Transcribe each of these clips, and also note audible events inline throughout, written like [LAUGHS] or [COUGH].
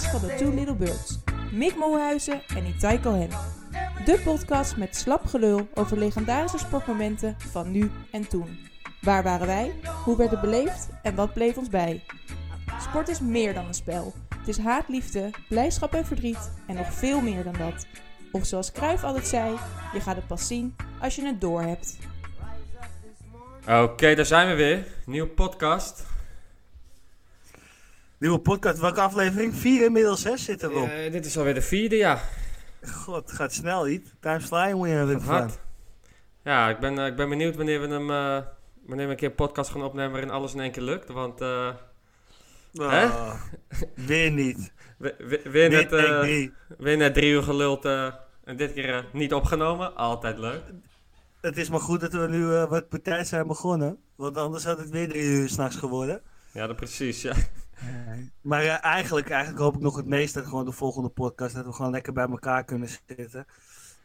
van de Two Little Birds. Mick Molhuizen en Itai Cohen. De podcast met slap gelul over legendarische sportmomenten van nu en toen. Waar waren wij? Hoe werd het beleefd? En wat bleef ons bij? Sport is meer dan een spel. Het is haat, liefde, blijdschap en verdriet en nog veel meer dan dat. Of zoals Cruijff altijd zei, je gaat het pas zien als je het door hebt. Oké, daar zijn we weer. Nieuwe podcast. Nieuwe podcast, welke aflevering? Vier inmiddels, hè, zitten we op. Eh, dit is alweer de vierde, ja. God, het gaat snel, niet? Time's flying when you're having fun. Hard. Ja, ik ben, eh, ik ben benieuwd wanneer we hem, eh, wanneer we een keer een podcast gaan opnemen waarin alles in één keer lukt. Want eh Hè? Oh, [LAUGHS] weer niet. we- we- weer, net, eh, drie. weer net drie uur geluld en dit keer niet opgenomen. Altijd leuk. Het is maar goed dat we nu wat partij zijn begonnen. Want anders had het weer drie uur s'nachts geworden. Ja, dat precies, ja. Maar eh, eigenlijk, eigenlijk hoop ik nog het meest dat gewoon de volgende podcast, dat we gewoon lekker bij elkaar kunnen zitten.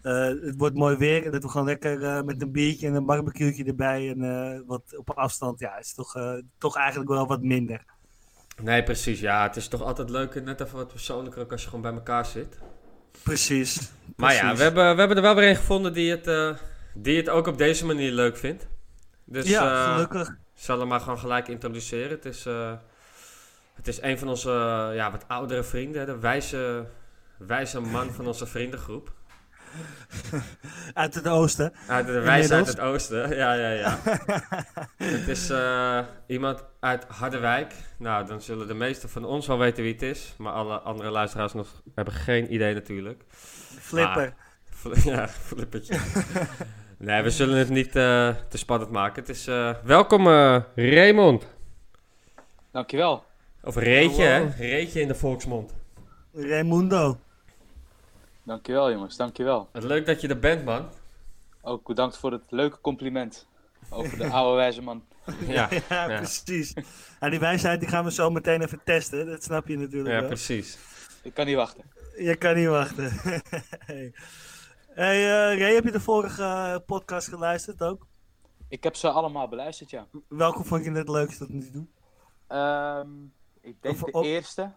Eh, het wordt mooi weer en dat we gewoon lekker eh, met een biertje en een barbecueetje erbij en eh, wat op afstand, ja, is toch, eh, toch eigenlijk wel wat minder. Nee, precies. Ja, het is toch altijd leuk en net even wat persoonlijker ook als je gewoon bij elkaar zit. Precies. Maar ja, we hebben, we hebben er wel weer een gevonden die het, eh, die het ook op deze manier leuk vindt. Dus ja, eh, gelukkig. Ik zal hem maar gewoon gelijk introduceren. Het is, eh, het is een van onze ja, wat oudere vrienden. De wijze, wijze man van onze vriendengroep. Uit het oosten. Uit de wijze uit het oosten. [LAUGHS] Ja, ja, ja. het is eh, iemand uit Harderwijk. Nou, dan zullen de meesten van ons wel weten wie het is. Maar alle andere luisteraars nog hebben geen idee natuurlijk. Flipper. Fl- [LAUGHS] Ja, flippertje. nee, we zullen het niet eh, te spannend maken. Het is eh, welkom eh, Raymond. Dankjewel. Of Reetje, hè? Hallo. Reetje in de volksmond. Raimundo. Dankjewel jongens, dankjewel. Het leuk dat je er bent, man. Ook bedankt voor het leuke compliment over de [LAUGHS] oude wijze man. Ja, Ja, ja. [LAUGHS] precies. En die wijsheid die gaan we zo meteen even testen. Dat snap je natuurlijk ja wel. precies. Ik kan niet wachten. Je kan niet wachten. [LAUGHS] hey, hey eh, Ray, heb je de vorige eh, podcast geluisterd ook? Ik heb ze allemaal beluisterd, ja. Welke vond je het leukste tot nu toe? Ehm, ik denk Over- de op- eerste,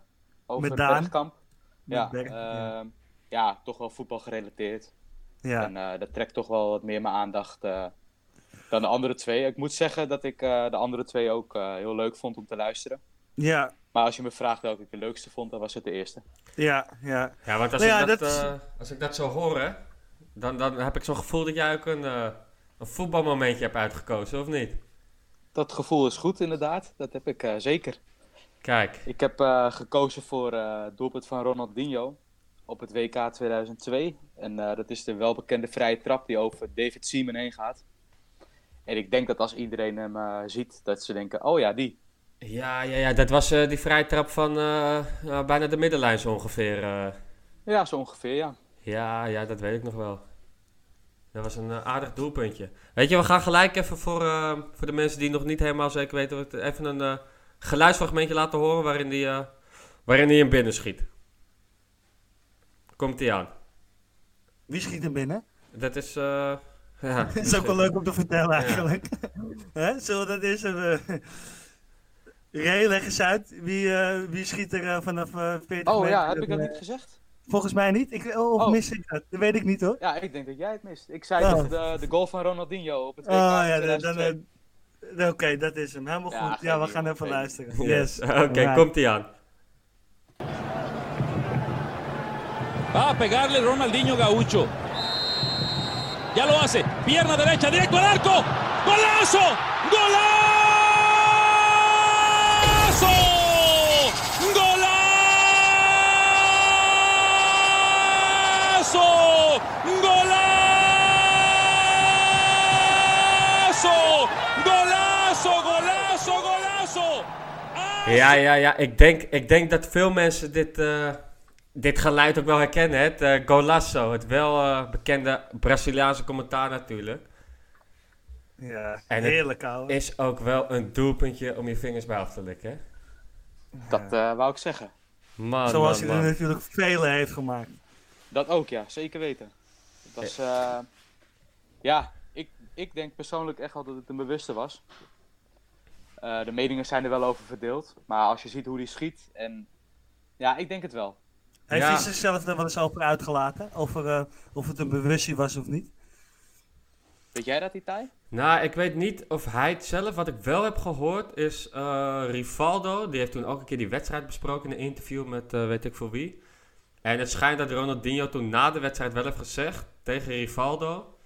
over Met Daan? Bergkamp. Ja, Berg- ja. ehm, ja, toch wel voetbal gerelateerd. Ja. En eh, dat trekt toch wel wat meer mijn aandacht eh, dan de andere twee. Ik moet zeggen dat ik eh, de andere twee ook eh, heel leuk vond om te luisteren. ja, Maar als je me vraagt welke ik de leukste vond, dan was het de eerste. ja, ja. Ja, want als, Nou ja, ik, dat, eh, als ik dat zo hoor, hè, dan, dan heb ik zo'n gevoel dat jij ook een, eh, een voetbalmomentje hebt uitgekozen, of niet? Dat gevoel is goed, inderdaad. Dat heb ik eh, zeker. Kijk, Ik heb eh, gekozen voor eh, het doelpunt van Ronaldinho op het WK 2002. En eh, dat is de welbekende vrije trap die over David Seaman heen gaat. En ik denk dat als iedereen hem ziet, dat ze denken, oh ja, die. ja, ja, ja, dat was die vrije trap van nou, bijna de middenlijn zo ongeveer. Ja, zo ongeveer, ja. Ja, ja, dat weet ik nog wel. Dat was een aardig doelpuntje. Weet je, we gaan gelijk even voor, voor de mensen die nog niet helemaal zeker weten, even een geluidsfragmentje laten horen waarin die, eh, waarin die hem binnen schiet. Komt hij aan. Wie schiet er binnen? Dat is, eh, ja. Dat [LAUGHS] is ook wel leuk om te vertellen eigenlijk. [LAUGHS] Hè? Zullen we dat eerst even... [LAUGHS] Ray, leg eens uit. Wie, eh, wie schiet er vanaf eh 40 Oh meter? ja, heb ik dat niet gezegd? Volgens mij niet. Ik, oh, of Oh. mis ik dat? Dat weet ik niet hoor. Ja, ik denk dat jij het mist. Ik zei Oh. toch de, de goal van Ronaldinho op het WK Oh ja, dan... dan 2002. eh, Oké, dat is hem. Helemaal Ja, goed. Ja, we gaan even luisteren. Yes. [LAUGHS] Oké, Alright. komt hij aan. Va a pegarle Ronaldinho Gaucho. Ya lo hace. Pierna derecha, directo al arco. ¡Golazo! ¡Golazo! ¡Golazo! Ja, ja, ja. Ik denk, ik denk dat veel mensen dit, eh, dit geluid ook wel herkennen. hè. Het eh, golazo. Het wel eh, bekende Braziliaanse commentaar natuurlijk. Ja, En heerlijk ouwe. Is ook wel een doelpuntje om je vingers bij af te likken. hè. Dat eh, wou ik zeggen. Man, Zoals man, hij er man. natuurlijk vele heeft gemaakt. Dat ook, ja, zeker weten. Het was, eh, ja, ik, ik denk persoonlijk echt wel dat het een bewuste was. Eh, de meningen zijn er wel over verdeeld. Maar als je ziet hoe hij schiet, en ja, ik denk het wel. Heeft Ja. hij zichzelf er wel eens over uitgelaten? Over eh, of het een bewustzijn was of niet? Weet jij dat, Itai? Nou, ik weet niet of hij het zelf. Wat ik wel heb gehoord is eh, Rivaldo. Die heeft toen ook een keer die wedstrijd besproken in een interview met eh, weet ik voor wie. En het schijnt dat Ronaldinho toen na de wedstrijd wel heeft gezegd tegen Rivaldo.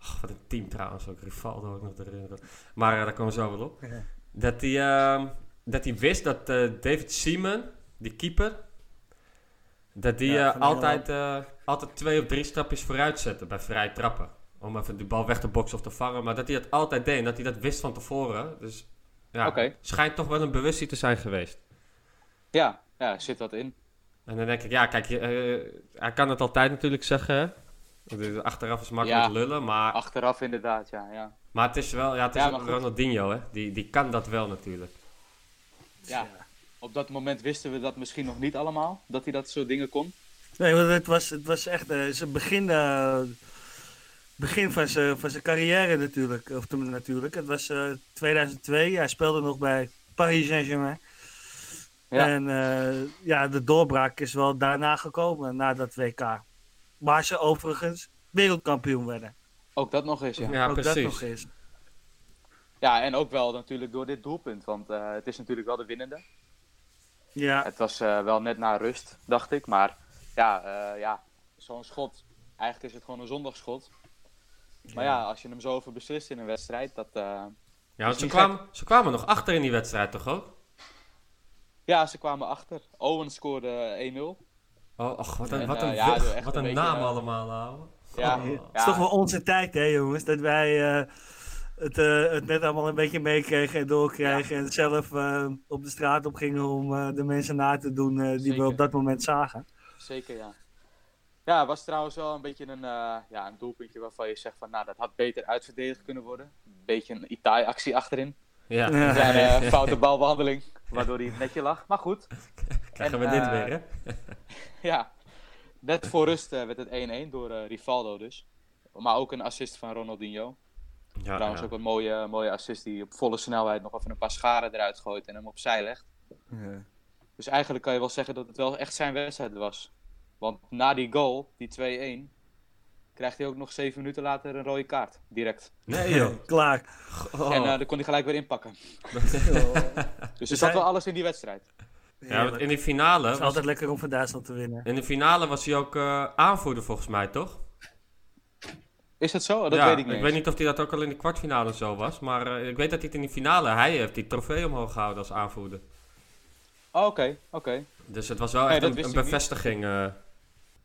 Ach, wat een team trouwens ook. Rivaldo ook nog erin. Maar daar komen we zo wel op. Ja. Dat hij, ehm, dat hij wist dat eh, David Seaman, die keeper, dat die Ja, eh, altijd, eh, altijd twee of drie stapjes vooruit zette bij vrije trappen. Om even de bal weg te boksen of te vangen. Maar dat hij dat altijd deed en dat hij dat wist van tevoren. Dus ja, schijnt toch wel een bewustzijn te zijn geweest. Ja, ja, zit dat in. En dan denk ik, ja, kijk, eh, hij kan het altijd natuurlijk zeggen. hè. Achteraf is makkelijk Ja. lullen, maar, Achteraf inderdaad, ja. ja. Maar het is wel, ja, het is Ja. Ronaldinho, hè. Die, die kan dat wel natuurlijk. ja. Op dat moment wisten we dat misschien nog niet allemaal, dat hij dat soort dingen kon. Nee, want het was, het was echt eh, zijn begin, eh, begin van zijn, van zijn carrière natuurlijk. Of natuurlijk. Het was eh, 2002. Hij speelde nog bij Paris Saint-Germain. Ja. En eh, ja, de doorbraak is wel daarna gekomen, na dat WK. Waar ze overigens wereldkampioen werden. Ook dat nog eens, ja. Ja, Ja, Ook dat precies. nog eens. en ook wel natuurlijk door dit doelpunt, want eh, het is natuurlijk wel de winnende. Ja, Het was eh, wel net na rust, dacht ik. Maar ja, eh, ja zo'n schot, eigenlijk is het gewoon een zondagschot. Maar ja, als je hem zo over beslist in een wedstrijd, dat... eh, Ja, ze kwamen, ze kwamen nog achter in die wedstrijd, toch ook? Ja, ze kwamen achter. Owen scoorde 1-0. Oh, och, wat een, En, wat een, ja, echt wat een een beetje, naam allemaal, ouwe. Ja, Oh. het ja. is toch wel onze tijd, hè jongens, dat wij eh, het, eh, het net allemaal een beetje meekregen en doorkregen. En zelf eh, op de straat op gingen om eh, de mensen na te doen eh, die Zeker. we op dat moment zagen. Zeker, ja. Ja, het was trouwens wel een beetje een, eh, ja, een doelpuntje waarvan je zegt van, nou, dat had beter uitverdedigd kunnen worden. Een beetje een Itai-actie achterin. Ja. Een kleine foute balbehandeling, waardoor hij het netje lag. Maar goed, [LAUGHS] krijgen en, we dit weer, hè? [LAUGHS] ja. Net voor rust eh, werd het 1-1 door eh, Rivaldo dus. Maar ook een assist van Ronaldinho. Ja, Trouwens ja. ook een mooie, mooie assist die op volle snelheid nog even een paar scharen eruit gooit en hem opzij legt. Dus eigenlijk kan je wel zeggen dat het wel echt zijn wedstrijd was. Want na die goal, die 2-1, krijgt hij ook nog 7 minuten later een rode kaart. Direct. Nee, joh. Klaar. Oh. En eh dan kon hij gelijk weer inpakken. [LAUGHS] Dus er hij- zat wel alles in die wedstrijd. Ja, want in die finale, Het is was, altijd lekker om van Duitsland te winnen. in de finale was hij ook eh, aanvoerder volgens mij, toch? Is dat zo? Dat ja, weet ik niet. weet eens. niet of hij dat ook al in de kwartfinale zo was, maar eh, ik weet dat hij het in die finale, hij heeft die trofee omhoog gehouden als aanvoerder. Oh, Oké, oké. Dus het was wel Nee, echt dat een, ik bevestiging. eh,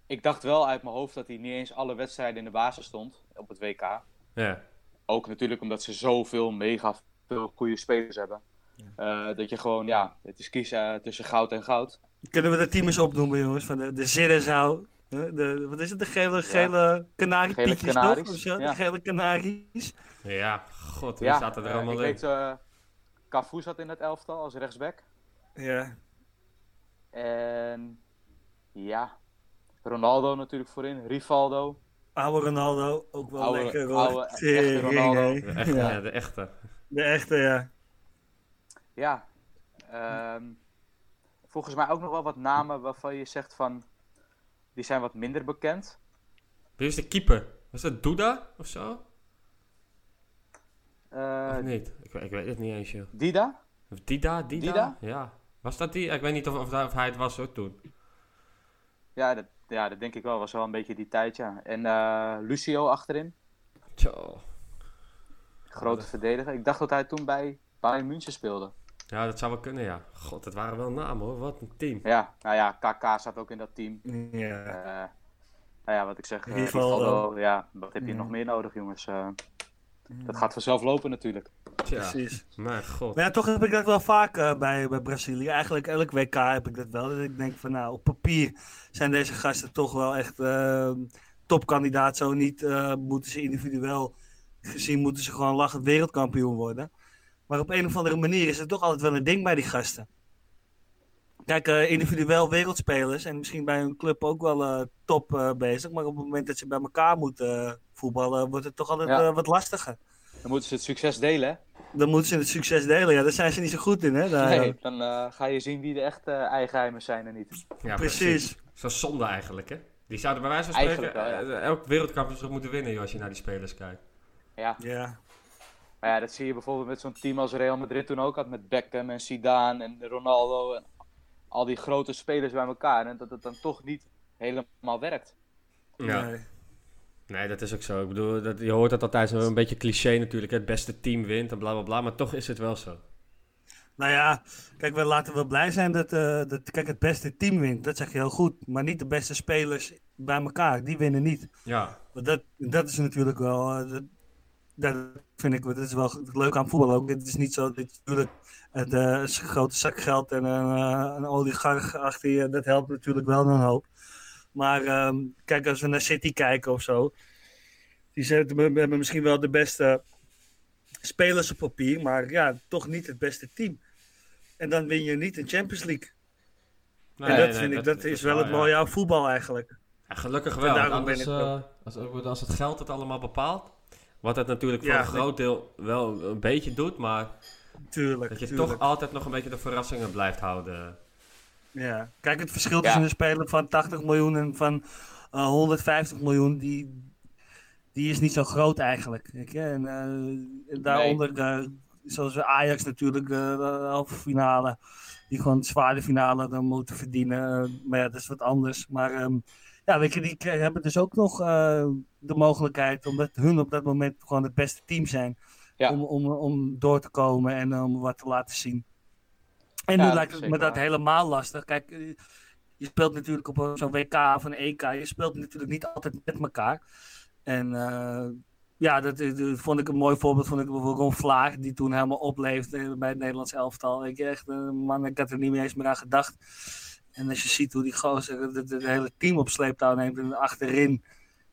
Ik dacht wel uit mijn hoofd dat hij niet eens alle wedstrijden in de basis stond op het WK. ja. Ook natuurlijk omdat ze zoveel mega veel goede spelers hebben. Eh, dat je gewoon, ja, het is kiezen eh, tussen goud en goud. Kunnen we de team eens opnoemen, jongens? Van de, de Zirrenzau. De, wat is het? De gele, gele kanariepietjes, Gele toch? Of zo? ja. De gele kanaries. ja, god, wie Ja, zaten er eh, allemaal ik in? weet, eh Cafu zat in het elftal als rechtsback. Ja. En ja, Ronaldo natuurlijk voorin, Rivaldo. Oude Ronaldo, ook wel Oude- lekker hoor. oude, echte Ronaldo. De echte, Ja. ja, de echte. De echte, ja. Ja, ehm, volgens mij ook nog wel wat namen waarvan je zegt van, die zijn wat minder bekend. Wie is de keeper? Was dat Duda of zo? Eh, of niet? Ik, ik weet het niet eens, joh. Dida? Of Dida? Dida? Dida? Ja. Was dat die? Ik weet niet of, of, of hij het was hoor, toen. Ja dat, ja, dat denk ik wel. Was wel een beetje die tijd, ja. En eh, Lucio achterin, Tjo. grote verdediger. Ik dacht dat hij toen bij Bayern München speelde. Ja, dat zou wel kunnen, ja. God, dat waren wel namen hoor. Wat een team. Ja, nou ja, KK zat ook in dat team. Ja. Eh, nou ja, wat ik zeg, eh, Rivaldo. Rivaldo, ja, wat heb je Ja. nog meer nodig, jongens? Eh, dat gaat vanzelf lopen natuurlijk. Tja, Precies. mijn god. Maar ja, toch heb ik dat wel vaak eh, bij, bij Brazilië. Eigenlijk elk WK heb ik dat wel. Dat ik denk van nou, op papier zijn deze gasten toch wel echt eh, topkandidaat. Zo niet eh, moeten ze individueel gezien, moeten ze gewoon lachend wereldkampioen worden. Maar op een of andere manier is het toch altijd wel een ding bij die gasten. Kijk, eh, individueel wereldspelers en misschien bij hun club ook wel eh, top eh, bezig. Maar op het moment dat ze bij elkaar moeten voetballen, wordt het toch altijd Ja. wat lastiger. Dan moeten ze het succes delen, hè? Dan moeten ze het succes delen. Ja, daar zijn ze niet zo goed in, hè? Daar, Nee, dan eh, ga je zien wie de echte uh, eigenheimers zijn en niet. Ja, precies. Zo zonde eigenlijk, hè? Die zouden bij wijze van spreken wel, elk wereldkampioenschap moeten winnen, joh, als je naar die spelers kijkt. Ja, Ja. Maar ja, dat zie je bijvoorbeeld met zo'n team als Real Madrid toen ook had. Met Beckham en Zidane en Ronaldo en al die grote spelers bij elkaar. En dat het dan toch niet helemaal werkt. Ja. Nee. Nee, dat is ook zo. Ik bedoel, dat, je hoort dat altijd zo een beetje cliché natuurlijk. Het beste team wint en bla bla bla. Maar toch is het wel zo. Nou ja, kijk, we laten wel blij zijn dat, eh, dat kijk, het beste team wint. Dat zeg je heel goed. Maar niet de beste spelers bij elkaar. Die winnen niet. Ja, Want dat, dat is natuurlijk wel. eh, dat, dat vind ik dat is wel leuk aan voetbal ook. Het is niet zo. Dit, natuurlijk, het eh, is een grote zak geld en een, eh, een oligarch achter je. Dat helpt natuurlijk wel een hoop. Maar ehm, kijk, als we naar City kijken of zo. Die zetten, we hebben misschien wel de beste spelers op papier. Maar ja, toch niet het beste team. En dan win je niet een Champions League. Nee, en dat nee, vind ik, dat, is wel het ja. mooie aan voetbal eigenlijk. Ja, gelukkig wel. want daarom Anders, ben ik als, als het geld het allemaal bepaalt. Wat het natuurlijk voor Ja, een groot deel wel een beetje doet. Maar Tuurlijk. dat je tuurlijk. toch altijd nog een beetje de verrassingen blijft houden. Ja, kijk, het verschil Ja. tussen een speler van 80 miljoen en van eh, 150 miljoen, die, die is niet zo groot eigenlijk. Weet je? En, eh, en daaronder, eh, zoals Ajax natuurlijk, eh, de halve finale, die gewoon de zware finale dan moeten verdienen. Eh, maar ja, dat is wat anders. Maar ehm, ja, weet je, die hebben dus ook nog eh, de mogelijkheid, omdat hun op dat moment gewoon het beste team zijn, Ja. om, om, om door te komen en om wat te laten zien. En Ja, nu lijkt het me dat helemaal lastig. Kijk, eh, je speelt natuurlijk op zo'n WK of een EK. Je speelt natuurlijk niet altijd met elkaar. En eh, ja, dat, vond ik een mooi voorbeeld. Vond ik bijvoorbeeld Ron Vlaag, die toen helemaal opleefde bij het Nederlands elftal. Ik echt, man, ik had er niet meer eens meer aan gedacht. En als je ziet hoe die gozer het, hele team op sleeptouw neemt en achterin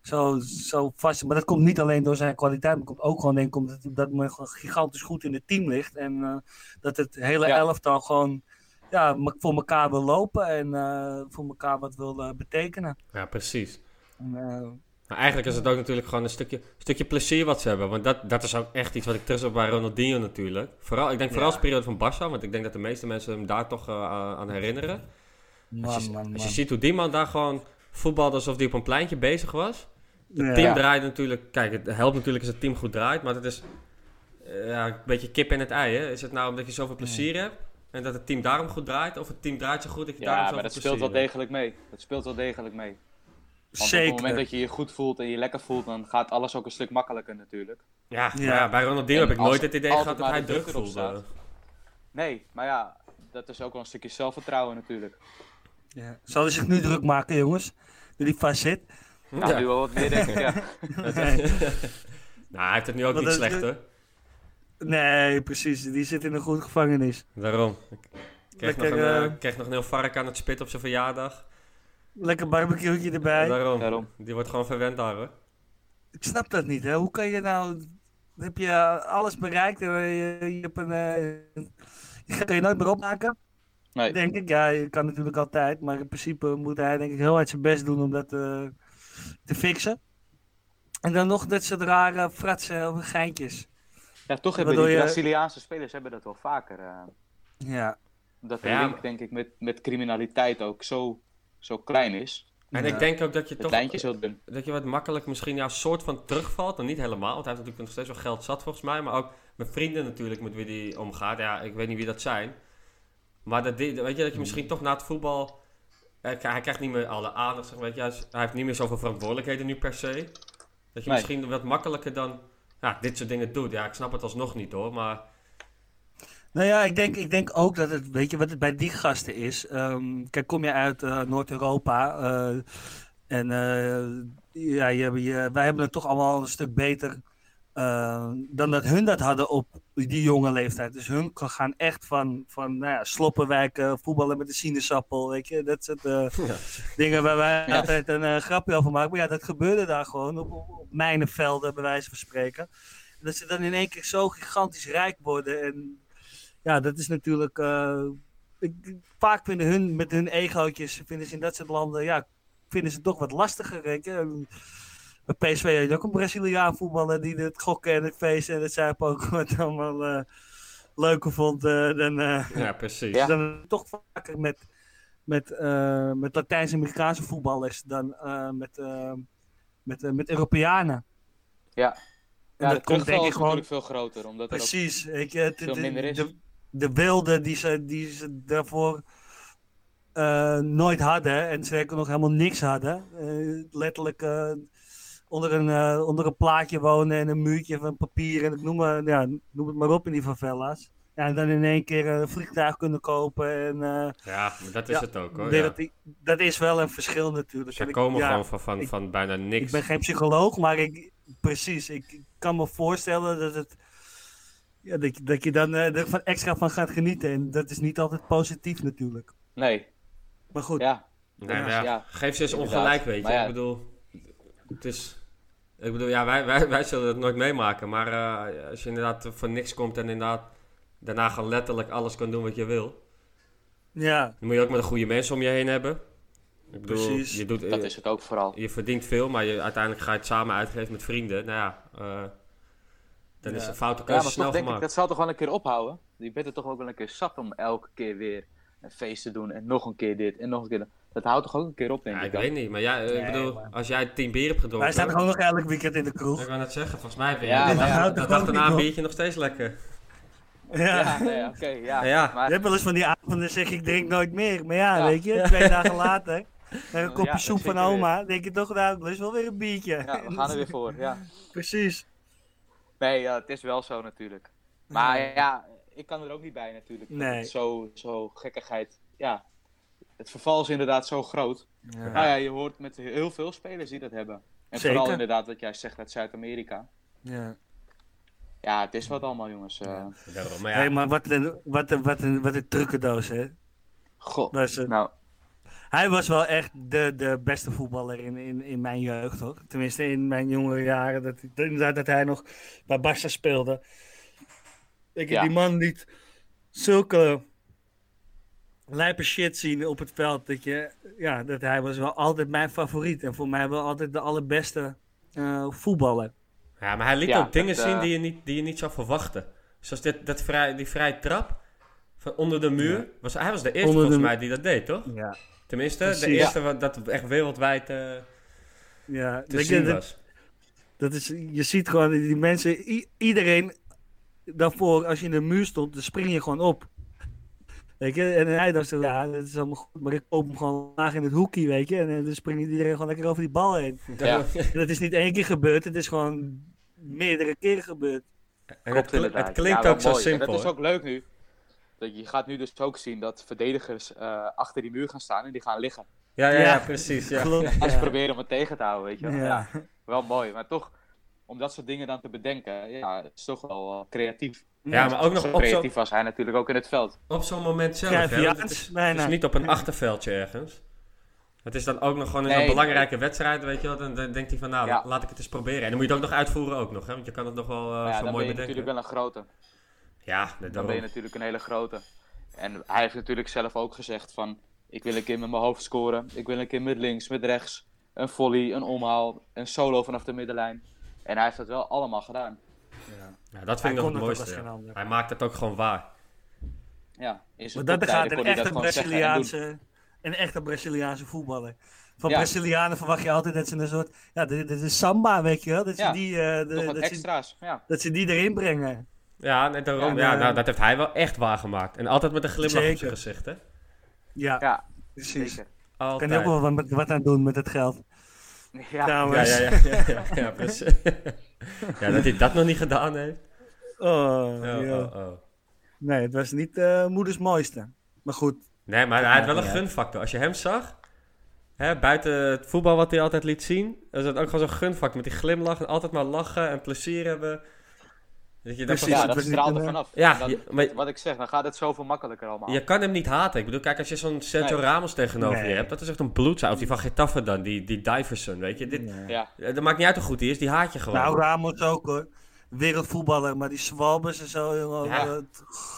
zo, zo vast. Maar dat komt niet alleen door zijn kwaliteit, maar komt ook gewoon denk ik omdat hij- dat men gewoon gigantisch goed in het team ligt. En eh, dat het hele Ja. elftal gewoon ja, voor elkaar wil lopen en eh, voor elkaar wat wil eh, betekenen. Ja, precies. En, Maar eigenlijk is het ook natuurlijk gewoon een stukje, stukje plezier wat ze hebben. Want dat, dat is ook echt iets wat ik terug heb bij Ronaldinho natuurlijk. Vooral, ik denk vooral Ja. als periode van Barça. Want ik denk dat de meeste mensen hem daar toch aan herinneren. Man, Als je, man, als man. je ziet hoe die man daar gewoon voetbalde alsof hij op een pleintje bezig was. Het Ja. team draait natuurlijk... Kijk, het helpt natuurlijk als het team goed draait. Maar het is eh, ja, een beetje kip in het ei. Hè? Is het nou omdat je zoveel plezier hebt... En dat het team daarom goed draait? Of het team draait zo goed dat je daarom Ja, zoveel maar dat plezier speelt wel hebt? degelijk mee. Dat speelt wel degelijk mee. Want op Zeker. het moment dat je je goed voelt en je lekker voelt, dan gaat alles ook een stuk makkelijker natuurlijk. Ja, Ja. ja, bij Ronaldinho En heb ik nooit het idee gehad dat hij druk voelde. staat. Nee, maar ja, dat is ook wel een stukje zelfvertrouwen natuurlijk. Ja. Zal hij zich nu druk maken, jongens? Nu die vast zit. Nou, Ja. nu wel wat meer denk ik, ja. [LAUGHS] nou, hij heeft het nu ook Want niet dat slecht hoor. Nee, precies. Die zit in een goede gevangenis. Daarom. Ik kreeg, nog een, eh, eh, kreeg nog een heel vark aan het spit op zijn verjaardag. Lekker barbecueetje erbij. Daarom. Daarom. Die wordt gewoon verwend daar hoor. Ik snap dat niet, hè? Hoe kan je nou... Heb je alles bereikt en je, je hebt een... eh, je je nooit meer opmaken? Nee. Denk ik. Ja, je kan natuurlijk altijd. Maar in principe moet hij denk ik heel hard zijn best doen om dat eh, te fixen. En dan nog dat soort rare fratsen of geintjes. Ja, toch hebben Waardoor die je- Braziliaanse spelers hebben dat wel vaker. eh, Ja. dat de Ja, link, denk ik, met, met criminaliteit ook zo, zo klein is. En Ja. ik denk ook dat je Het toch dat je wat makkelijk misschien ja, soort van terugvalt. Dan niet helemaal, want hij heeft natuurlijk nog steeds wel geld zat volgens mij. Maar ook met vrienden natuurlijk met wie hij omgaat. Ja, ik weet niet wie dat zijn. Maar dat, weet je, dat je misschien toch na het voetbal... eh, Hij krijgt niet meer alle aandacht, zeg weet je. Hij heeft niet meer zoveel verantwoordelijkheden nu per se. Dat je Nee. misschien wat makkelijker dan ja, dit soort dingen doet. Ja, ik snap het alsnog niet hoor, maar... Nou ja, ik denk, ik denk ook dat het, weet je, wat het bij die gasten is. ehm, kijk, kom je uit eh, Noord-Europa eh, en ja, je, je, wij hebben het toch allemaal een stuk beter eh, dan dat hun dat hadden op die jonge leeftijd. Dus hun gaan echt van, van nou ja, sloppenwijken, voetballen met de sinaasappel, weet je. Dat soort eh, [LAUGHS] Ja. dingen waar wij Ja. altijd een eh, grapje over maken. Maar ja, dat gebeurde daar gewoon op, op, op mijnenvelden, bij wijze van spreken. En dat ze dan in één keer zo gigantisch rijk worden. En ja, dat is natuurlijk. eh, ik, vaak vinden hun met hun egootjes, vinden ze in dat soort landen, ja, vinden ze het toch wat lastiger. Weet je? En bij PSV had je ook een Braziliaan voetballer die het gokken en het feesten en het zuipen ook [LAUGHS] wat allemaal eh, leuker vond dan, eh, Ja, precies. Ja. dan toch vaker met, met, eh, met Latijns-Amerikaanse voetballers dan eh, met, eh, met, met Europeanen. Ja. Ja, dat de komt denk ik is gewoon natuurlijk veel groter, omdat er ook Precies. Ik, het, veel de, minder is. de, de wilde die ze, die ze daarvoor eh, nooit hadden en zeker nog helemaal niks hadden. eh, letterlijk eh, onder, een, eh, onder een plaatje wonen en een muurtje van papier en ik noem, maar, ja, noem het maar op in die favelas. Ja, en dan in één keer een vliegtuig kunnen kopen. En, eh, Ja, maar dat is Ja, het ook hoor. weer Ja. dat, dat is wel een verschil natuurlijk. Ze ik- komen ja, gewoon van, van, ik- van bijna niks. ik ben geen psycholoog, maar ik, precies, ik kan me voorstellen dat het. Ja, dat, je- dat je dan eh, er van extra van gaat genieten. En dat is niet altijd positief natuurlijk. Nee, Maar goed, ja. Nee, ja, Ja, geef ze eens ongelijk, weet je. Ik bedoel, het is... Ik bedoel, ja, wij, wij, wij zullen het nooit meemaken. Maar eh, als je inderdaad voor niks komt en inderdaad daarna gewoon letterlijk alles kan doen wat je wil. ja, Dan moet je ook met de goede mensen om je heen hebben. Ik bedoel, Precies. je, doet, Dat is het ook vooral. je verdient veel, maar je, uiteindelijk ga je het samen uitgeven met vrienden. Nou ja, eh, dan is Ja. een foute Ja, keuze maar snel toch denk ik, dat zal toch wel een keer ophouden? Je bent er toch ook wel een keer zat om elke keer weer een feest te doen en nog een keer dit en nog een keer dat. Dat houdt toch ook een keer op, denk Ja, ik. ik dan? weet niet, maar ja, eh, ik Nee, bedoel, maar- als jij tien bier hebt gedronken... wij staan gewoon nog elk weekend in de kroeg. Ik wou net zeggen, volgens mij ben je Ja, de dat dag ook daarna een biertje nog steeds lekker. Ja. Ja, nee, oké, ja. Ja. Maar, Je hebt wel eens van die avonden zeg ik drink nooit meer. Maar ja, Ja. weet je, twee [LAUGHS] dagen later. Met een kopje Ja, soep van weer. oma. denk je toch, nou, dat is wel weer een biertje. ja, we gaan er weer voor, ja. [LAUGHS] Precies. Nee, ja, het is wel zo natuurlijk. Maar ja, ik kan er ook niet bij natuurlijk. Nee. Zo, zo gekkigheid. Ja, het verval is inderdaad zo groot. Ja. Nou ja, je hoort met heel veel spelers die dat hebben. En Zeker. vooral inderdaad wat jij zegt uit Zuid-Amerika. Ja. Ja, het is wat allemaal jongens. eh Daarom, maar ja, Hé, maar wat een, wat een, wat een, wat een trucendoos, hè. God. Een- Nou, Hij was wel echt de, de beste voetballer in, in, in mijn jeugd, hoor. Tenminste, in mijn jongere jaren. Dat, inderdaad dat hij nog bij Barca speelde. Ik heb Ja. die man niet zulke lijpe shit zien op het veld. Dat, je, ja, dat hij was wel altijd mijn favoriet. En voor mij wel altijd de allerbeste eh, voetballer. ja, maar hij liet Ja, ook dingen dat, zien eh, die je, niet, die je niet zou verwachten. Zoals dit, dat vrij, die vrije trap van onder de muur. Ja. Was, hij was de eerste Onder volgens mij die dat deed, toch? Ja. Tenminste, de eerste wat, dat echt wereldwijd eh, ja. te je, zien dat- was. Dat is, je ziet gewoon die mensen, iedereen daarvoor, als je in de muur stond, dan spring je gewoon op. Weet je, en hij dacht zo, ja, dat is allemaal goed, maar ik koop hem gewoon laag in het hoekje, weet je, en, eh, dan springt iedereen gewoon lekker over die bal heen. ja. Dat is niet één keer gebeurd, het is gewoon meerdere keren gebeurd. En het, het klinkt Ja, ook zo mooi. En simpel. dat is ook leuk nu. Dat je gaat nu dus ook zien dat verdedigers eh, achter die muur gaan staan en die gaan liggen. Ja, ja, ja, Ja. precies. Ja. Klopt. Als ze proberen om het tegen te houden, weet je wel. Ja. Ja. Wel mooi, maar toch, om dat soort dingen dan te bedenken, ja, het is toch wel eh, creatief. ja, maar ook nog op zo'n creatief was hij natuurlijk ook in het veld. op zo'n moment zelf. Hè? want Cruyffiaans, Het is, het is niet op een achterveldje ergens. Het is dan ook nog gewoon in Nee, zo'n belangrijke wedstrijd, weet je wel. Dan, dan denkt hij van, nou, Ja. laat ik het eens proberen. En dan moet je het ook nog uitvoeren ook nog, hè. Want je kan het nog wel eh, ja, zo dan mooi ben je bedenken. natuurlijk wel een grote. Ja, dat Dan daarom. ben je natuurlijk een hele grote. En hij heeft natuurlijk zelf ook gezegd van, ik wil een keer met mijn hoofd scoren. Ik wil een keer met links, met rechts. Een volley, een omhaal, een solo vanaf de middenlijn. En hij heeft dat wel allemaal gedaan. Ja, dat Hij vind ik nog het het mooiste. ja. Hij maakt het ook gewoon waar. Ja, in zijn Maar dat gaat een dat echte. Braziliaanse, een echte Braziliaanse voetballer. Van Ja. Brazilianen verwacht je altijd dat ze een soort, ja, dit, dit is samba, weet je wel. Dat ze, Ja, die, eh, de- dat, ze, extra's, ja. dat ze die erin brengen. Ja, net daarom. Ja, Ja, nou, eh, dat heeft hij wel echt waargemaakt. En altijd met een glimlach op zijn Zeker. gezicht, hè. Ja, Ja, precies. zeker. Altijd. Kan je ook wel wat, wat aan doen met het geld. Ja, Ja, Trouwens. ja, ja, ja, ja, ja, precies. [LAUGHS] ja, dat hij dat nog niet gedaan heeft. Oh, Oh, ja. oh, oh. Nee, het was niet eh, moeders mooiste. Maar goed. Nee, maar hij had wel een gunfactor. Als je hem zag, hè, buiten het voetbal wat hij altijd liet zien, is het ook gewoon zo'n gunfactor. Met die glimlach en altijd maar lachen en plezier hebben. Dat je, dat Precies. ja het dat straalt er vanaf. Ja, dan- maar- wat ik zeg, dan gaat het zoveel makkelijker allemaal. je kan hem niet haten. Ik bedoel, kijk, als je zo'n Sergio Nee. Ramos tegenover Nee. je hebt, dat is echt een bloedzaal. Of die van Getafe dan, die, die Diverson, weet je. Dit, Ja. Ja, Dat maakt niet uit hoe goed hij is, die haat je gewoon. Nou, Ramos ook hoor. Wereldvoetballer, maar die zwalbers en zo, jongen. Ja. eh,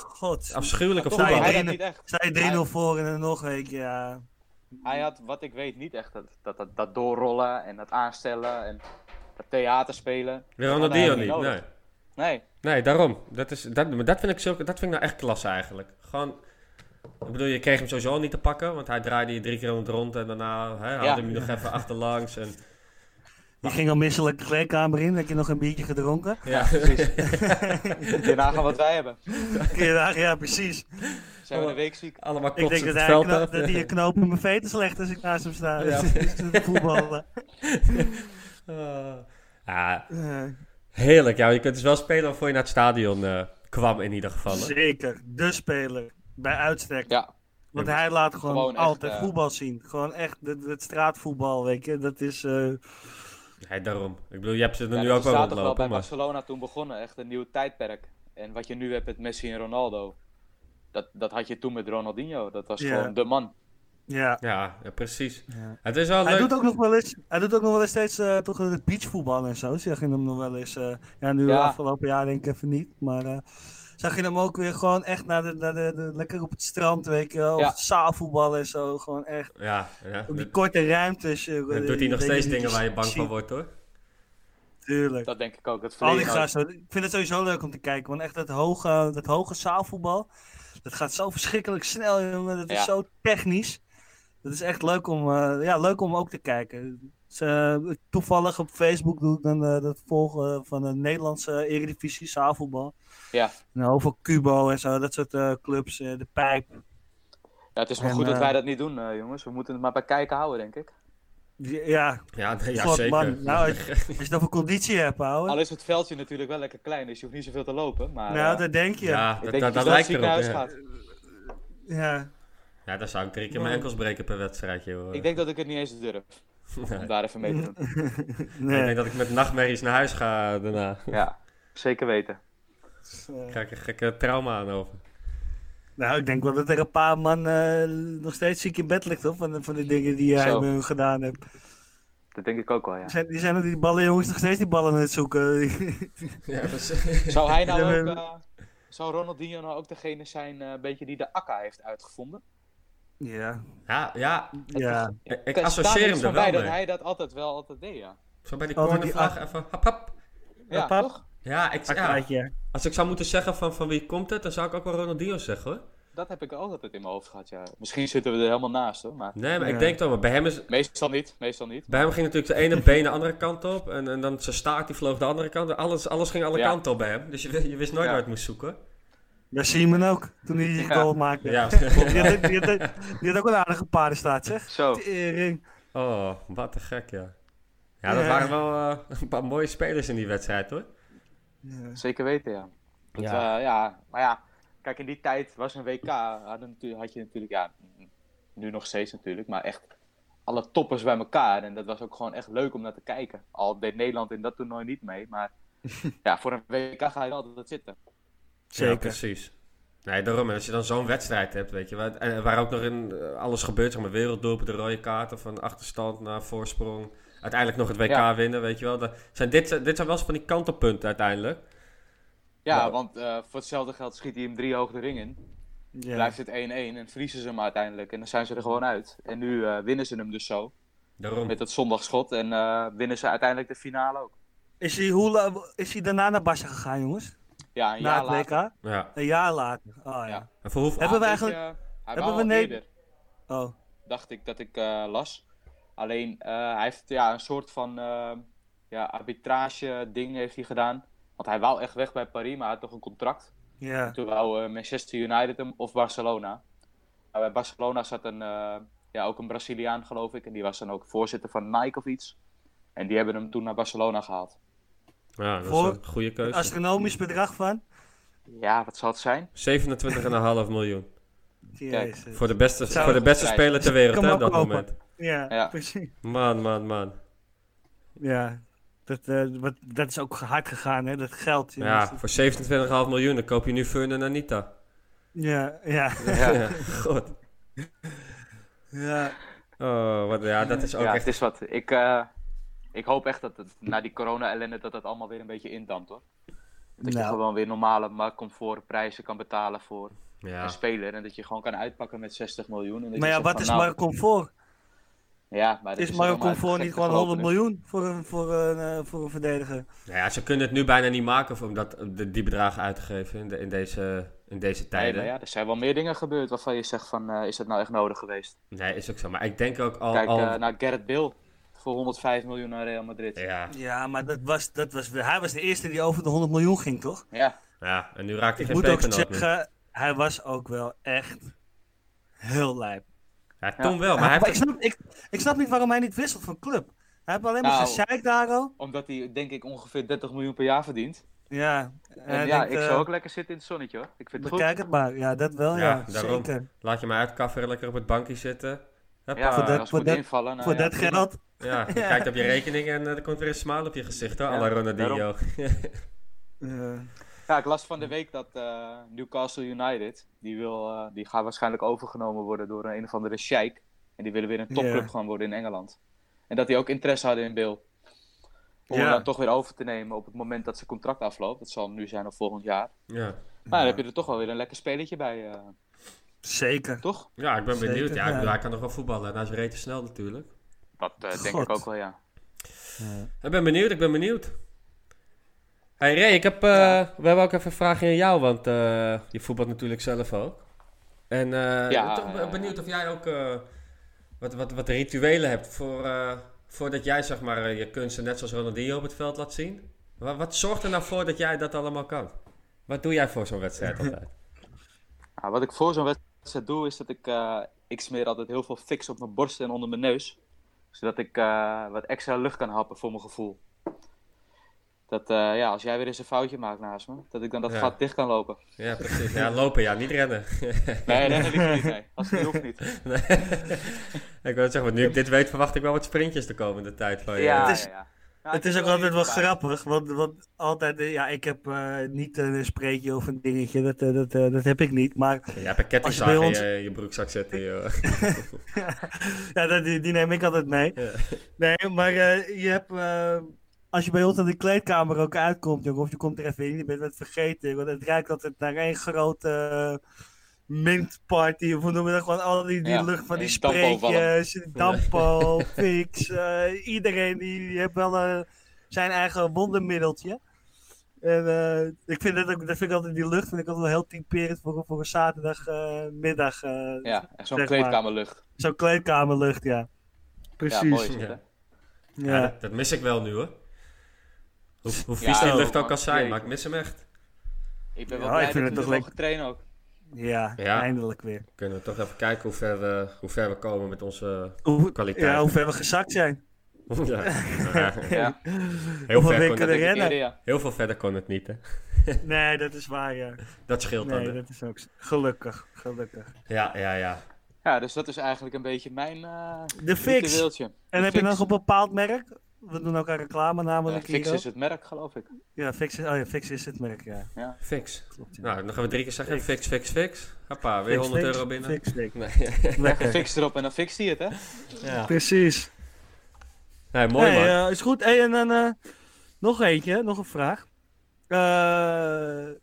God. Afschuwelijke toch Sta je hij voetbal. drie- dat niet echt. Sta je 3-0 voor en dan nog een keer, ja. Hij had, wat ik weet, niet echt dat, dat, dat, dat doorrollen en dat aanstellen. En dat theater spelen. Ronaldinho Dat niet, nee. Nee, Nee, daarom. Dat, is, dat, maar dat, vind ik zulke, dat vind ik nou echt klasse eigenlijk. Gewoon, ik bedoel, je kreeg hem sowieso al niet te pakken, want hij draaide je drie keer rond rond en daarna hè, haalde Ja. hem nog even achterlangs. En, Je ging al misselijk de kleedkamer in, heb je nog een biertje gedronken. ja, [LAUGHS] precies. Moet je nagaan wat wij hebben. Kun je daar- ja, precies. Zijn we een week ziek. allemaal Ik denk dat het hij veld kno- af. dat hij een knoop in mijn veten slecht als ik naast hem sta. Ja. [LAUGHS] Voetballen. [LAUGHS] Ah. ja, Eh, heerlijk. Ja, je kunt dus wel spelen waarvoor je naar het stadion eh, kwam in ieder geval. hè. zeker, de speler. Bij uitstek. Ja, Want hij laat gewoon, Gewoon echt, altijd eh, voetbal zien. Gewoon echt het, straatvoetbal, weet je. Dat is... eh, Nee, daarom. Ik bedoel, je hebt ze er ja nu ook wel zaterdag wel bij rondlopen. Maar... Barcelona toen begonnen. Echt een nieuw tijdperk. En wat je nu hebt met Messi en Ronaldo. Dat, dat had je toen met Ronaldinho. Dat was Ja. gewoon de man. Ja. Ja, ja, precies. Ja. Het is wel Hij leuk. doet ook nog wel eens, hij doet ook nog wel eens steeds eh, toch het beachvoetbal en zo. Zag je hem nog wel eens. eh, ja, nu Ja. afgelopen jaar denk ik even niet. Maar eh, zag je hem ook weer gewoon echt naar de, naar de, de- lekker op het strand, weet je wel. Ja. Of zaalvoetbal en zo. Gewoon echt Ja, ja. op die korte ruimtes. eh, die doet hij nog steeds dingen waar je bang van wordt hoor. Tuurlijk. Dat denk ik ook. Het Al die gasten. Ik vind het sowieso leuk om te kijken. Want echt dat hoge, dat hoge zaalvoetbal. Dat gaat zo verschrikkelijk snel, jongen. Dat is Ja. zo technisch. Dat is echt leuk om, eh, ja, leuk om ook te kijken. Dus, eh, toevallig op Facebook doe ik dan eh, dat volgen van de Nederlandse Eredivisie zaalvoetbal. Ja. Nou, over Cubo en zo, dat soort eh, clubs. eh, de Pijp. Ja, het is wel En, goed dat wij dat niet doen, eh, jongens. We moeten het maar bij kijken houden, denk ik. Ja, Ja, nee, ja God, zeker. man. Nou, [LAUGHS] als je het over conditie hebt, houden. Al is het veldje natuurlijk wel lekker klein, dus je hoeft niet zoveel te lopen. Maar Nou, dat denk je. ja, ik dat, denk dat, dat dat je lijkt erop. huis Ja. gaat. Ja. Ja, daar zou ik drie keer mijn enkels breken per wedstrijd, joh. Ik denk dat ik het niet eens durf Nee. [LAUGHS] om daar even mee te doen. Ik nee. denk dat ik met nachtmerries naar huis ga daarna. Ja, zeker weten. Eh, Ga ik een gekke trauma aan over. Nou, ik denk wel dat er een paar man eh, nog steeds ziek in bed ligt, hoor. Van de, van de dingen die jij met hun gedaan hebt. Dat denk ik ook wel, ja. Die zijn, die zijn die ballenjongens nog steeds die ballen aan het zoeken. [LAUGHS] Ja, Zou hij nou ook, eh, zou Ronaldinho nou ook degene zijn, eh, een beetje die de akka heeft uitgevonden? Ja. ja, ja, Ja. ik, Er associeer hem er wel bij mee. dat hij dat altijd wel altijd deed, ja. Zo bij die cornervlag even hap hap. Ja, pap. toch? Ja, ik, ja, als ik zou moeten zeggen van, van wie komt het, dan zou ik ook wel Ronaldinho zeggen hoor. Dat heb ik ook altijd in mijn hoofd gehad, ja. Misschien zitten we er helemaal naast, hoor. Maar Nee, maar Ja. ik denk toch, maar bij hem, is, meestal niet, meestal niet. bij hem ging natuurlijk de ene been de andere kant op. En, en dan zijn staart die vloog de andere kant op. Alles, alles ging alle Ja. kanten op bij hem. Dus je, je wist nooit Ja. waar je het moest zoeken. Daar zie je hem ook, toen hij die Ja. goal maakte. Ja. Die, had, die, had, die had ook een aardige paardenstaart, zeg. Zo, Tering. Oh, wat te gek ja. Ja, dat Ja. waren wel eh, een paar mooie spelers in die wedstrijd hoor. Ja. zeker weten, ja. Dat, Ja. ja. ja, maar ja, kijk, in die tijd was een WK, hadden natuurlijk- had je natuurlijk, ja, nu nog steeds natuurlijk, maar echt alle toppers bij elkaar. En dat was ook gewoon echt leuk om naar te kijken. Al deed Nederland in dat toernooi niet mee, maar [LAUGHS] ja, voor een WK ga je altijd zitten. Ja, Zeker. precies. Nee, daarom. En als je dan zo'n wedstrijd hebt, weet je, waar, waar ook nog in eh, alles gebeurt, zeg maar, werelddoelpen, de rode kaarten, van achterstand naar voorsprong, uiteindelijk nog het WK Ja. winnen, weet je wel. Dat zijn, dit, dit zijn wel eens van die kantelpunten uiteindelijk. Ja, Ja. want eh, voor hetzelfde geld schiet hij hem drie hoog de ring in. Ja. Blijft het 1-1 en verliezen ze hem uiteindelijk. En dan zijn ze er gewoon uit. En nu eh, winnen ze hem dus zo. Daarom. Met dat zondagschot. En eh, winnen ze uiteindelijk de finale ook. Is, hij, hoe, la- is hij daarna naar Barca gegaan, jongens? Ja, een Na jaar het later. WK? Ja. Een jaar later. Oh ja. Ja. En voor hoeveel... Hebben we eigenlijk- hij hebben we al ne- eerder, Oh. dacht ik dat ik eh, las. Alleen, eh, hij heeft ja, een soort van eh, ja, arbitrage ding heeft hij gedaan. Want hij wou echt weg bij Paris, maar hij had toch een contract. Ja. Toen wou eh, Manchester United hem of Barcelona. Maar bij Barcelona zat een, eh, ja, ook een Braziliaan, geloof ik. En die was dan ook voorzitter van Nike of iets. En die hebben hem toen naar Barcelona gehaald. Ja, dat Voor- is een goede Een keuze. astronomisch bedrag van? Ja, wat zal het zijn? 27,5 miljoen. Jezus. Voor de beste, Zou- voor de beste speler ter wereld, hè, op dat moment. Ja, Ja. precies. Man, man, man. Ja. Dat, eh, wat, dat is ook hard gegaan, hè? Dat geld. Ja, voor 27,5 miljoen, dan koop je nu Fun en Anita. Ja, ja. Ja, [LAUGHS] God. ja. Oh, wat, ja, dat is ook ja echt... het is wat. Ik, eh, ik hoop echt dat het, na die corona-ellende dat het allemaal weer een beetje indamt hoor. Dat je Nou. gewoon weer normale marktcomfort prijzen kan betalen voor Ja. een speler. En dat je gewoon kan uitpakken met 60 miljoen. En dat Maar ja, wat is nou, maar comfort? Ja, maar dat Is Marco allemaal Comfort gek niet gewoon gelopen 100 nu. miljoen voor een, voor een, eh, voor een verdediger? Nou ja, ze kunnen het nu bijna niet maken om dat, die bedragen uit te geven in, de- in, deze, in deze Nee, tijden. maar ja, er zijn wel meer dingen gebeurd waarvan je zegt van, eh, is dat nou echt nodig geweest? Nee, is ook zo. Maar ik denk ook al... Kijk al eh, naar Gerrit Bill voor 105 miljoen naar Real Madrid. Ja, ja, Ja, maar dat was, dat was, hij was de eerste die over de 100 miljoen ging, toch? ja, en nu raakt hij Ik geen moet ook meer. zeggen, hij was ook wel echt heel lijp. Ja, toen wel, maar hij Maar heeft... ik, snap, ik, ik snap niet waarom hij niet wisselt van club. Hij heeft alleen maar Nou. gezeik daar al. Omdat hij denk ik ongeveer 30 miljoen per jaar verdient. Ja, En ja, denkt, ik eh, zou ook lekker zitten in het zonnetje hoor. Ik vind het goed. Bekijk het maar. Ja, dat wel, Ja, ja. daarom. Zeker. Laat je maar uitkafferen, lekker op het bankje zitten. Hoppa. Ja, Voor dat- voor dat- invallen. Nou, Voor ja, dat geld. Ja, je [LAUGHS] kijkt op je rekening en eh, er komt weer een smile op je gezicht hoor, Ja, Ronaldinho. eh, [LAUGHS] Ja, ik las van de week dat eh, Newcastle United, die, wil, eh, die gaat waarschijnlijk overgenomen worden door een, een of andere sheik. En die willen weer een topclub gaan worden in Engeland. En dat die ook interesse hadden in Bill. Om hem dan toch weer over te nemen op het moment dat zijn contract afloopt. Dat zal nu zijn of volgend jaar. ja. Maar dan heb je er toch wel weer een lekker spelletje bij, eh, zeker. toch? ja, ik ben Zeker, benieuwd. Ja, ja. ik bedoel, hij kan nog wel voetballen en hij is reet snel natuurlijk. Dat eh, denk ik ook wel, ja. Ik ben benieuwd, ik ben benieuwd. Hey Ray, ik heb, eh, Ja. we hebben ook even een vraagje aan jou, want eh, je voetbalt natuurlijk zelf ook. En eh, Ja, toch ja, ja. benieuwd of jij ook eh, wat, wat, wat rituelen hebt voor, eh, voordat jij zeg maar, je kunsten net zoals Ronaldinho op het veld laat zien. Wat, wat zorgt er nou voor dat jij dat allemaal kan? Wat doe jij voor zo'n wedstrijd [LAUGHS] altijd? Nou, wat ik voor zo'n wedstrijd doe, is dat ik, eh, ik smeer altijd heel veel fix op mijn borst en onder mijn neus. Zodat ik eh, wat extra lucht kan happen voor mijn gevoel. Dat, eh, ja, als jij weer eens een foutje maakt naast me, dat ik dan dat Ja. gat dicht kan lopen. Ja, precies. Ja, lopen, ja, niet rennen. [LAUGHS] Nee, rennen liever niet, nee. Als het hoeft niet. [LAUGHS] Nee. ik wil zeggen, want nu ik dit weet, verwacht ik wel wat sprintjes de komende tijd van je. Ja, Het is- ja, ja. Nou, Het is ook altijd wel grappig, want, want altijd, eh, ja, ik heb eh, niet een spreekje of een dingetje, dat, eh, dat, dat heb ik niet. Maar Je hebt een Als je kettingzaag bij in ons- je, je broekzak zitten, joh. [LAUGHS] [LAUGHS] ja, dat, die, die neem ik altijd mee. Ja. Nee, maar eh, je hebt, eh, als je bij ons aan de kleedkamer ook uitkomt, jongen, of je komt er even in, je bent wat vergeten, want het ruikt altijd naar één grote mintparty, of hoe noemen we dat, gewoon al die, die Ja, lucht van die spreekjes, dampo, [LAUGHS] fix, eh, iedereen die, die heeft wel eh, zijn eigen wondermiddeltje. En eh, ik vind dat, ook, dat vind ik altijd, die lucht vind ik altijd wel heel typerend voor, voor een zaterdagmiddag. eh Ja, zo'n Zeg maar. kleedkamerlucht. Zo'n kleedkamerlucht, ja. Precies. Ja, mooi is het, Ja. hè? Ja, Ja. dat, dat mis ik wel nu, hoor. Hoe, hoe Ja, vies die lucht ook man. kan zijn, maar ik mis hem echt. Ik ben Ja, wel blij ik vind dat het we toch trainen ook. Ja, Ja. eindelijk weer. Kunnen we toch even kijken hoe ver we, hoe ver we komen met onze Hoe, kwaliteit. ja, hoe ver we gezakt zijn. [LAUGHS] ja. Ja. Ja, Heel, ver kon er het, ik rennen? heel veel verder kon het niet, hè. [LAUGHS] Nee, dat is waar, ja. Dat scheelt dan, Nee, dat is ook zo. Gelukkig, gelukkig. Ja, ja, ja. Ja, dus dat is eigenlijk een beetje mijn eh De fix. En De heb je nog een bepaald merk? We doen ook een reclame namelijk Fix is het merk, geloof ik. Ja, Fix is, oh ja, Fix is het merk, ja. Ja. Fix. Klopt, ja. Nou, dan gaan we drie keer zeggen. Fix. Fix, fix, fix. Hoppa, weer Fix, 100 fix, euro binnen. Fix, fix. Nee. [LAUGHS] Lekker. Fix erop en dan fixt hij het, hè? ja. Precies. Nee, mooi man. eh, is goed. Hey, en dan eh, nog eentje, nog een vraag. Eh,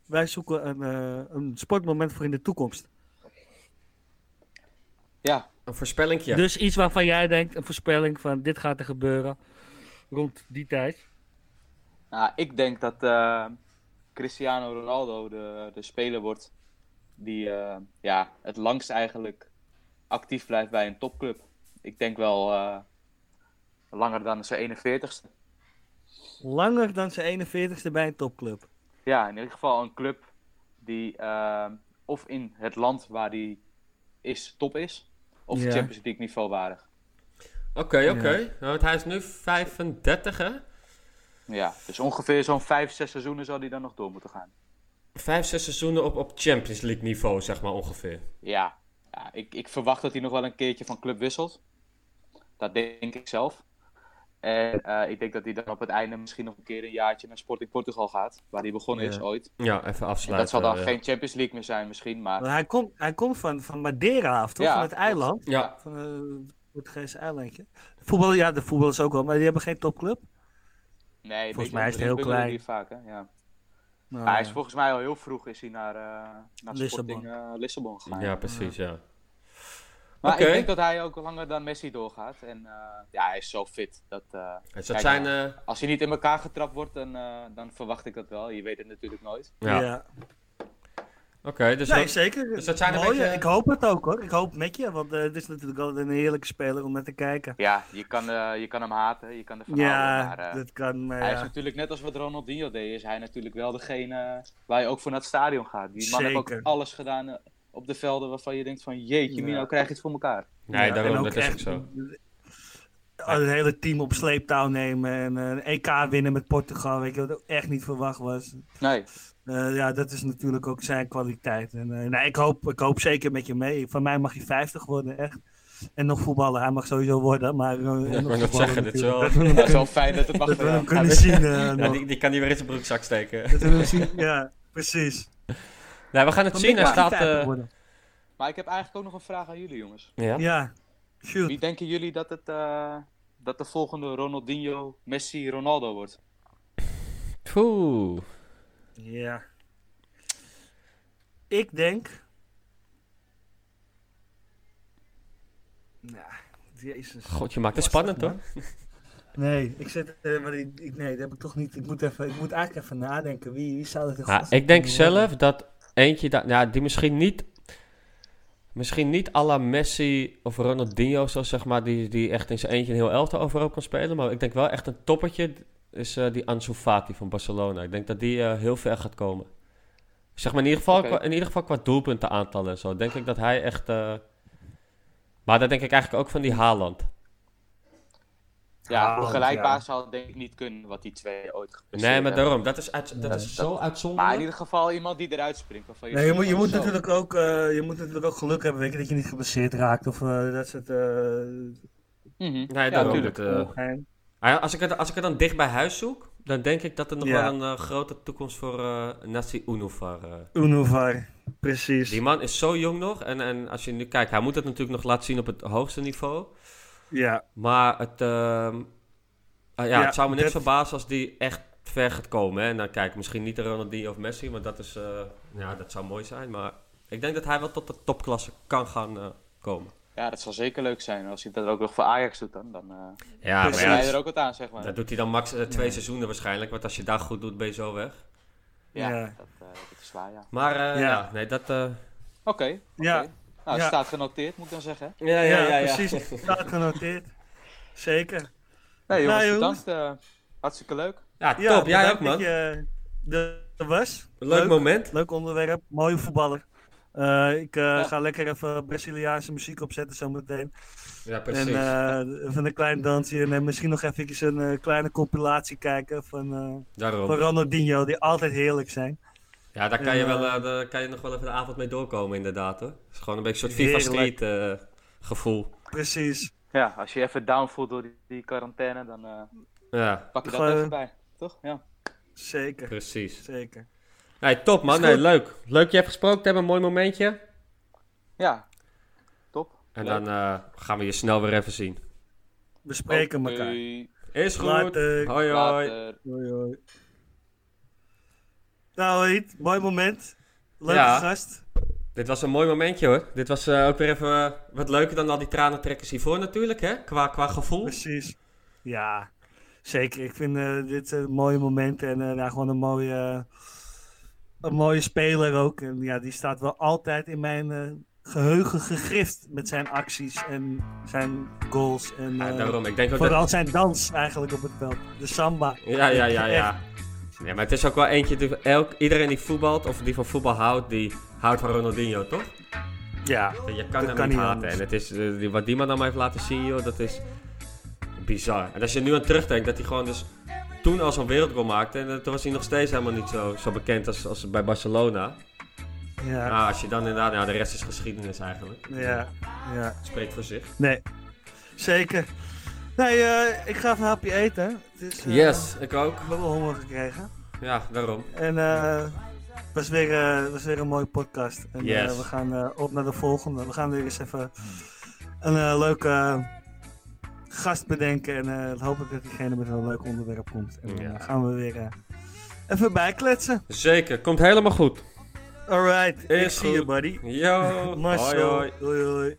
wij zoeken een, eh, een sportmoment voor in de toekomst. Ja, Een voorspellingje. Dus iets waarvan jij denkt, een voorspelling van dit gaat er gebeuren rond die tijd. nou, ik denk dat eh, Cristiano Ronaldo de, de speler wordt die eh, ja, het langst eigenlijk actief blijft bij een topclub. Ik denk wel eh, langer dan zijn 41ste. Langer dan zijn 41ste bij een topclub. Ja, in ieder geval een club die of in het land waar die is top is, of Ja. Champions League niveau waardig. Oké, oké. Nou, want hij is nu 35, hè? Ja, dus ongeveer zo'n 5, 6 seizoenen zou die dan nog door moeten gaan. Vijf, zes seizoenen op, op Champions League niveau, zeg maar ongeveer. Ja, ja ik, ik verwacht dat hij nog wel een keertje van club wisselt. Dat denk ik zelf. En eh, ik denk dat hij dan op het einde misschien nog een keer een jaartje naar Sporting Portugal gaat. Waar hij begonnen is ooit. Ja, even En afsluiten. dat zal dan ja. geen Champions League meer zijn misschien, maar... Maar hij komt, hij komt van, van Madeira af, toch? Ja, van het eiland. Ja, Van eh, Portugese eilandje. Voetbal, ja, de voetbal is ook wel, maar die hebben geen topclub. Nee, Volgens mij is het heel klein. die vaak, hè? Ja. Nou, Maar hij is ja. volgens mij al heel vroeg is hij naar, eh naar Lissabon. Sporting eh, Lissabon gegaan. ja, precies, ja. Maar ik denk dat hij ook langer dan Messi doorgaat. En eh, ja, hij is zo fit. Dat, Dus dat Kijk, zijn... eh, als hij niet in elkaar getrapt wordt, dan, eh, dan verwacht ik dat wel. Je weet het natuurlijk nooit. ja, oké. dus nee, dat- zeker. dus dat zijn een Mooi, beetje- Ik hoop het ook hoor. Ik hoop met je, want eh, het is natuurlijk altijd een heerlijke speler om naar te kijken. Ja, je kan, eh, je kan hem haten, je kan ervan Ja, houden. Maar, eh, dat kan. Maar hij is natuurlijk net als wat Ronaldinho deed, is hij natuurlijk wel degene waar je ook voor naar het stadion gaat. Die man heeft ook alles gedaan op de velden waarvan je denkt van jeetje, Ja. Mino krijg je het voor elkaar. Nee, Ja, daarom, dat is ook echt zo. Het hele team op sleeptouw nemen en eh, een EK winnen met Portugal, weet je wat ook echt niet verwacht was. Nee, Eh, ja, dat is natuurlijk ook zijn kwaliteit. En, eh, nee, ik, hoop, ik hoop zeker met je mee. Van mij mag hij 50 worden, echt. En nog voetballen. Hij mag sowieso worden, maar... nog ik net voetballen zeggen, dit is wel- Dat we is [LAUGHS] wel fijn dat het mag dat we hem kunnen zien. eh, [LAUGHS] Ja, nog. die, die kan hij weer in zijn broekzak steken. Dat we hem zien. Ja, precies. Nee, we gaan het Van zien. Hij staat... 50 eh, worden. Maar ik heb eigenlijk ook nog een vraag aan jullie jongens. ja? Ja, shoot. Wie denken jullie dat, het, eh, dat de volgende Ronaldinho, Messi, Ronaldo wordt? Poeh. Ja. Ik denk. Nou, jezus. God, je maakt het spannend, hoor. [LAUGHS] Nee, ik zit. eh, maar ik, ik- nee, dat heb ik toch niet. Ik moet, even, ik moet eigenlijk even nadenken. Wie, wie zou het in Ja, godsnaam ik denk zelf dat eentje, da- ja, die misschien niet, misschien niet à la Messi of Ronaldinho, zo zeg maar, die, die echt in zijn eentje een heel elftal overal kan spelen. Maar ik denk wel echt een toppertje is eh, die Ansu Fati van Barcelona. Ik denk dat die eh, heel ver gaat komen. Zeg maar in ieder geval, qua, in ieder geval qua doelpunten aantallen en zo. Denk ik dat hij echt... eh, maar dat denk ik eigenlijk ook van die Haaland. Ja, vergelijkbaar ja. zou het denk ik niet kunnen wat die twee ooit gepresteerd Nee, maar daarom. Dat is, uit, dat is zo Maar in uitzonderlijk. ieder geval iemand die eruit springt. Waarvan je Nee, je moet, je van, moet natuurlijk ook, eh, je moet natuurlijk ook geluk hebben, weet je, dat je niet geblesseerd raakt of eh, dat soort. eh Mhm. Nee, ja, daarom. tuurlijk. Het, eh, ongein. Ah, Als ik, het, als ik het dan dicht bij huis zoek, dan denk ik dat er nog Ja. wel een grote toekomst voor eh Nassi Unuvar. eh Unovar, precies. Die man is zo jong nog. En, en als je nu kijkt, hij moet het natuurlijk nog laten zien op het hoogste niveau. Ja, Maar het, ehm, ah, ja, Ja, het zou me niks dat- verbazen als die echt ver gaat komen. Hè. En dan kijk, misschien niet de Ronaldinho of Messi, maar dat, is, eh, ja, dat zou mooi zijn. Maar ik denk dat hij wel tot de topklasse kan gaan eh, komen. Ja, dat zal zeker leuk zijn. Als hij dat ook nog voor Ajax doet dan, dan eh Ja, Precies. maar snij ja, je er ook wat aan, zeg maar. dat doet hij dan max twee Ja. seizoenen waarschijnlijk. Want als je daar goed doet, ben je zo weg. Ja, Ja. Dat, eh, dat is waar, ja. Maar eh, Ja. ja. nee, dat... eh, Oké, oké. Ja. Nou, het Ja. staat genoteerd, moet ik dan zeggen. ja, ja, precies. [LAUGHS] Staat genoteerd. Zeker. Nee, jongens, Nou, bedankt. eh, hartstikke leuk. Ja, Ja, top. Jij ook, man. dat je er was. Leuk, moment. Leuk onderwerp. Mooie voetballer. Eh, ik eh, Ja. ga lekker even Braziliaanse muziek opzetten zometeen. Ja, precies. En eh, even een klein dansje. En misschien nog even een eh, kleine compilatie kijken van, eh Daarom. van Ronaldinho. Die altijd heerlijk zijn. Ja, daar kan je, wel, eh, daar kan je nog wel even de avond mee doorkomen, inderdaad. Hoor. Het is gewoon een beetje een soort FIFA. Street eh, gevoel. Precies. Ja, als je even down voelt door die, die quarantaine, dan eh, Ja, pak je dat Gewoon- even bij. Toch? Ja. Zeker. precies. Zeker. Nee, top man. Nee, leuk. Leuk je hebt gesproken te hebben. Een mooi momentje. Ja. Top. En Leuk. dan eh, gaan we je snel weer even zien. We spreken elkaar. Is goed. Later. Hoi hoi. Later. Hoi, hoi. Nou, Heet, mooi moment. Leuke Ja. gast. Dit was een mooi momentje hoor. Dit was eh, ook weer even eh, wat leuker dan al die tranentrekkers hiervoor natuurlijk, hè? Qua, qua gevoel. Precies. Ja, zeker. Ik vind eh, dit een mooie moment en eh, nou, gewoon een mooie, een mooie speler ook. En ja, die staat wel altijd in mijn eh, geheugen gegrift met zijn acties en zijn goals. En Ja, daarom. Ik denk dat... vooral zijn dans eigenlijk op het veld. De samba. Ja, ja, ja, ja. Ja, maar het is ook wel eentje, die, elk, iedereen die voetbalt of die van voetbal houdt, die houdt van Ronaldinho, toch? Ja, Je kan hem kan niet haten. anders. En het is, eh, wat die man dan heeft laten zien, joh, dat is bizar. En als je nu aan terugdenkt, dat hij gewoon dus toen al zo'n wereldgoal maakte. En toen was hij nog steeds helemaal niet zo, zo bekend als, als bij Barcelona. ja, Nou, als je dan inderdaad, nou, de rest is geschiedenis eigenlijk. ja, ja. Spreekt voor zich. Nee, zeker. Nee, eh, ik ga even een hapje eten. Het is, eh, Yes, ik ook. Ik heb wel honger gekregen. Ja, daarom. En eh was weer, eh, was weer een mooie podcast. En eh, Yes. we gaan op naar de volgende. We gaan weer eens even een leuke gast bedenken. En eh hopelijk dat diegene met een leuk onderwerp komt. En dan Ja. gaan we weer even bijkletsen. Zeker, komt helemaal goed. Alright, ik zie je buddy. Yo, hoi [LAUGHS] Marcel. hoi. Hoi hoi.